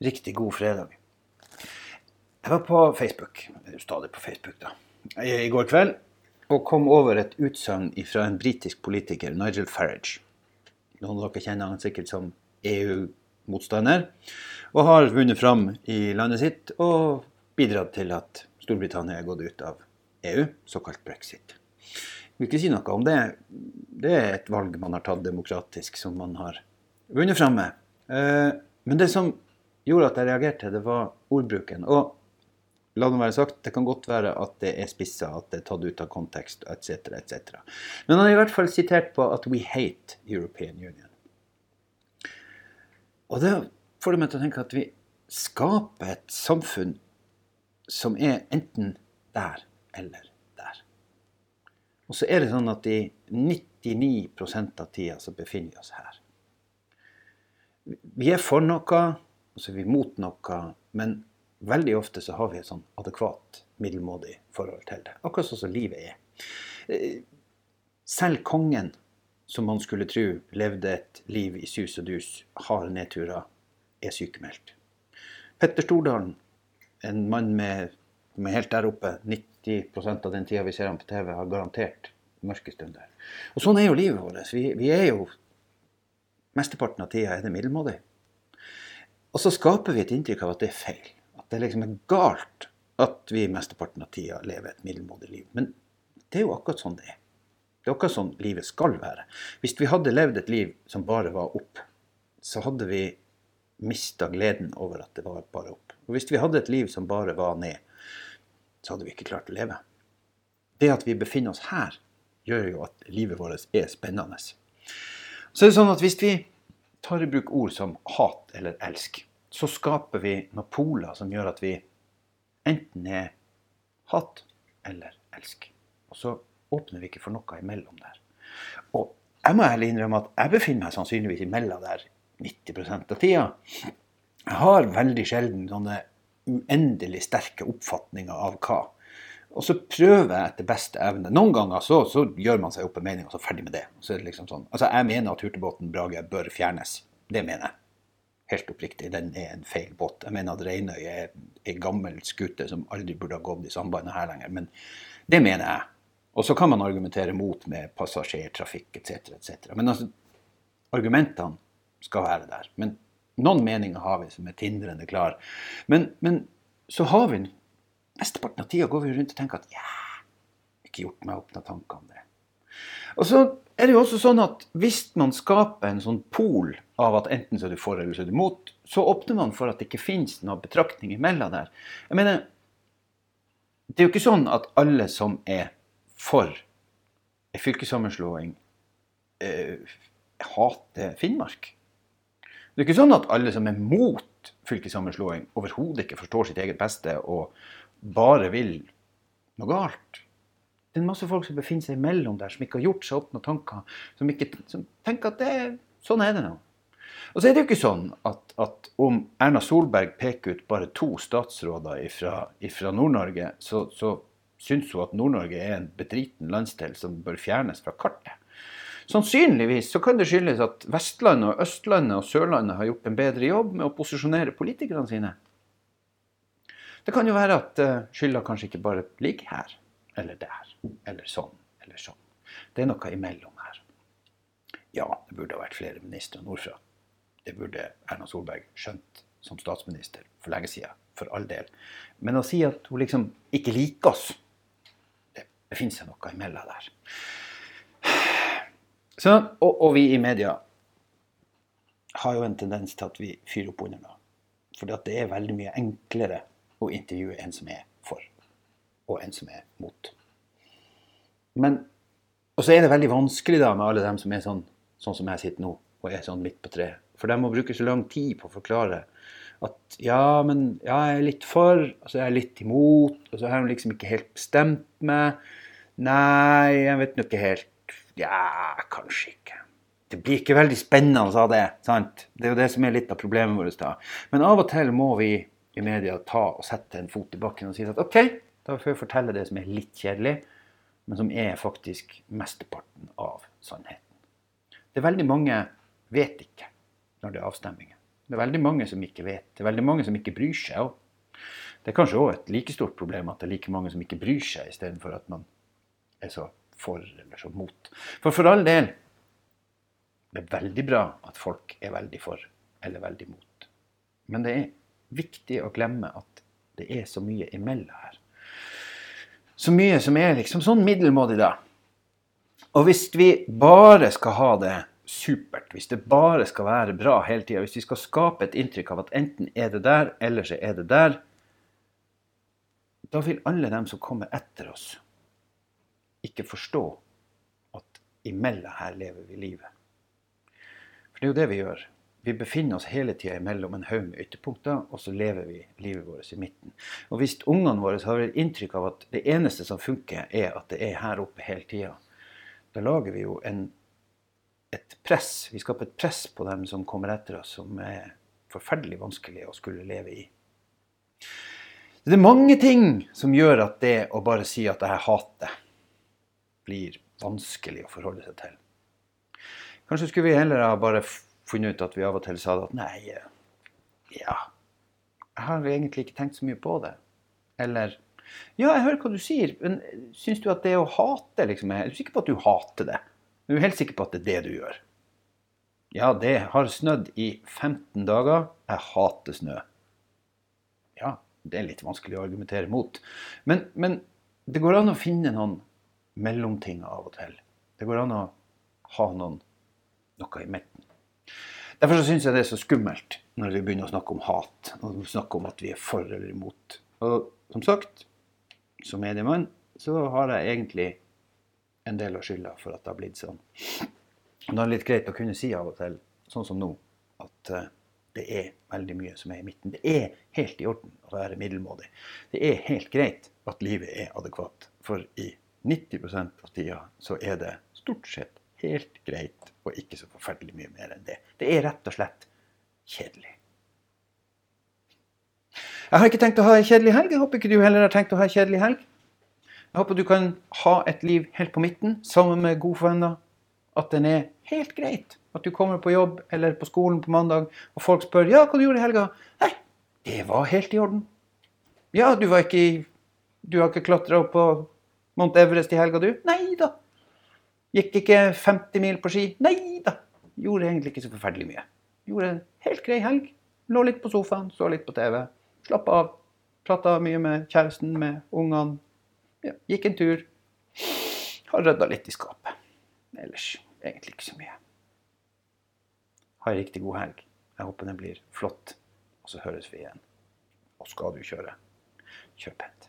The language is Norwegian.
Riktig god fredag. Jeg var på Facebook, stadig på Facebook da, i går kveld, og kom over et utsagn fra en britisk politiker, Nigel Farage. Noen av dere kjenner han sikkert som EU-motstander, og har vunnet fram i landet sitt og bidratt til at Storbritannia er gått ut av EU, såkalt brexit. Jeg vil ikke si noe om det. Det er et valg man har tatt demokratisk, som man har vunnet fram med. Eh, men det som gjorde at jeg reagerte, det var ordbruken. Og la det være sagt, det kan godt være at det er spissa, at det er tatt ut av kontekst etc., etc. Men han har i hvert fall sitert på at 'we hate European Union'. Og det får det meg til å tenke at vi skaper et samfunn som er enten der eller der. Og så er det sånn at i 99 av tida så befinner vi oss her. Vi er for noe, og så er vi mot noe, men veldig ofte så har vi et sånn adekvat, middelmådig forhold til det. Akkurat sånn som livet er. Eh, selv kongen, som man skulle tro levde et liv i sus og dus, har nedturer, er sykemeldt. Petter Stordalen, en mann med, med helt der oppe, 90% av den tida vi ser ham på TV, har garantert mørke stunder. Og sånn er jo livet vårt. Vi, vi er jo Mesteparten av tida er det middelmådig. Og så skaper vi et inntrykk av at det er feil At det liksom er galt at vi mesteparten av tida lever et middelmådig liv. Men det er jo akkurat sånn det er. Det er akkurat sånn livet skal være. Hvis vi hadde levd et liv som bare var opp, så hadde vi mista gleden over at det var bare opp. Og hvis vi hadde et liv som bare var ned, så hadde vi ikke klart å leve. Det at vi befinner oss her, gjør jo at livet vårt er spennende. Så er det sånn at hvis vi tar i bruk ord som hat eller elsk, så skaper vi noen poler som gjør at vi enten er hat eller elsk. Og så åpner vi ikke for noe imellom der. Og jeg må ærlig innrømme at jeg befinner meg sannsynligvis imellom der 90% av tida. Jeg har veldig sjelden sånne uendelig sterke oppfatninger av hva. Og så prøver jeg etter beste evne. Noen ganger så, så gjør man seg opp en mening, og så ferdig med det. Så det liksom sånn. Altså, Jeg mener at Hurtigbåten Brage bør fjernes. Det mener jeg helt oppriktig, den er en feil båt. Jeg mener at Reinøy er en gammel skute som aldri burde ha gått i sambandet her lenger. Men det mener jeg. Og så kan man argumentere mot med passasjertrafikk etc. etc. Men altså, argumentene skal være der. Men noen meninger har vi som er tindrende klare. Men, men så har vi Mesteparten av tida går vi rundt og tenker at ja, ikke gjort meg opp noen tanker om det. Og så er det jo også sånn at hvis man skaper en sånn pol av at enten så er du for eller så er du mot, så åpner man for at det ikke finnes noen betraktning imellom der. Jeg mener, det er jo ikke sånn at alle som er for en fylkessammenslåing, eh, hater Finnmark. Det er ikke sånn at alle som er mot fylkessammenslåing, overhodet ikke forstår sitt eget beste og bare vil noe galt det er masse folk som befinner seg imellom der, som ikke har gjort seg opp noen tanker. Som, ikke, som tenker at det, sånn er det nå. Og så er det jo ikke sånn at, at om Erna Solberg peker ut bare to statsråder fra Nord-Norge, så, så syns hun at Nord-Norge er en bedriten landsdel som bør fjernes fra kartet. Sannsynligvis så kan det skyldes at Vestlandet, og Østlandet og Sørlandet har gjort en bedre jobb med å posisjonere politikerne sine. Det kan jo være at uh, skylda kanskje ikke bare ligger her eller der eller sånn, eller sånn. Det er noe imellom her. Ja, det burde ha vært flere ministre nordfra. Det burde Erna Solberg skjønt som statsminister for lenge siden, for all del. Men å si at hun liksom ikke liker oss, det befinner seg noe imellom der. Så, og, og, vi i media har jo en tendens til at vi fyrer opp under noe. For det er veldig mye enklere å intervjue en som er for, og en som er mot. Men, og så er det veldig vanskelig da med alle dem som er sånn, sånn som jeg sitter nå, og er sånn midt på treet. For de må bruke så lang tid på å forklare at ja, men ja, jeg er litt for, og så er jeg litt imot, og så har de liksom ikke helt bestemt meg. Nei, jeg vet nå ikke helt. Ja, kanskje ikke. Det blir ikke veldig spennende av det. sant? Det er jo det som er litt av problemet vårt. da. Men av og til må vi i media ta og sette en fot i bakken og si at OK, da får vi fortelle det som er litt kjedelig men som er faktisk mesteparten av sannheten. Det er veldig mange vet ikke når det er avstemninger. Det er veldig mange som ikke vet. Det er veldig mange som ikke bryr seg Og Det er kanskje òg et like stort problem at det er like mange som ikke bryr seg, istedenfor at man er så for eller så mot. For for all del, det er veldig bra at folk er veldig for eller veldig mot. Men det er viktig å glemme at det er så mye imellom her. Så mye som er liksom sånn middelmådig, da. Og hvis vi bare skal ha det supert, hvis det bare skal være bra hele tida, hvis vi skal skape et inntrykk av at enten er det der, eller så er det der, da vil alle dem som kommer etter oss, ikke forstå at imellom her lever vi livet. For det er jo det vi gjør. Vi befinner oss hele tida mellom en haug med ytterpunkter, og så lever vi livet vårt i midten. Og hvis ungene våre har et inntrykk av at det eneste som funker, er at det er her oppe hele tida, da lager vi jo en, et press. Vi skaper et press på dem som kommer etter oss, som er forferdelig vanskelig å skulle leve i. Det er mange ting som gjør at det å bare si at jeg hater, blir vanskelig å forholde seg til. Kanskje skulle vi heller ha bare funnet ut at vi av og til sa at nei, ja, jeg har egentlig ikke tenkt så mye på det. Eller ja, jeg hører hva du sier, men syns du at det å hate liksom, Er du sikker på at du hater det? Er du helt sikker på at det er det du gjør? Ja, det har snødd i 15 dager. Jeg hater snø. Ja, det er litt vanskelig å argumentere mot. Men, men det går an å finne noen mellomting av og til. Det går an å ha noen, noe i midten. Derfor syns jeg det er så skummelt når vi begynner å snakke om hat. når vi snakker om at vi er for eller imot. Og som sagt, som mediemann så har jeg egentlig en del av skylda for at det har blitt sånn. Og da er det litt greit å kunne si av og til, sånn som nå, at uh, det er veldig mye som er i midten. Det er helt i orden å være middelmådig. Det er helt greit at livet er adekvat. For i 90% av tida så er det stort sett helt greit og ikke så forferdelig mye mer enn det. Det er rett og slett kjedelig. Jeg har ikke tenkt å ha en kjedelig helg. Jeg håper ikke du heller har tenkt å ha en kjedelig helg. Jeg håper du kan ha et liv helt på midten, sammen med gode venner. At den er helt greit. At du kommer på jobb eller på skolen på mandag, og folk spør ja, hva du gjorde i helga. Nei, det var helt i orden. Ja, du var ikke Du har ikke klatra opp på Mount Everest i helga, du? Nei da. Gikk ikke 50 mil på ski? Nei da. Gjorde egentlig ikke så forferdelig mye. Gjorde en helt grei helg. Lå litt på sofaen, så litt på TV. Slappa av. Prata mye med kjæresten, med ungene. Ja, gikk en tur. Har rydda litt i skapet. Ellers egentlig ikke så mye. Ha ei riktig god helg. Jeg håper den blir flott. Og så høres vi igjen. Og skal du kjøre, kjør pent.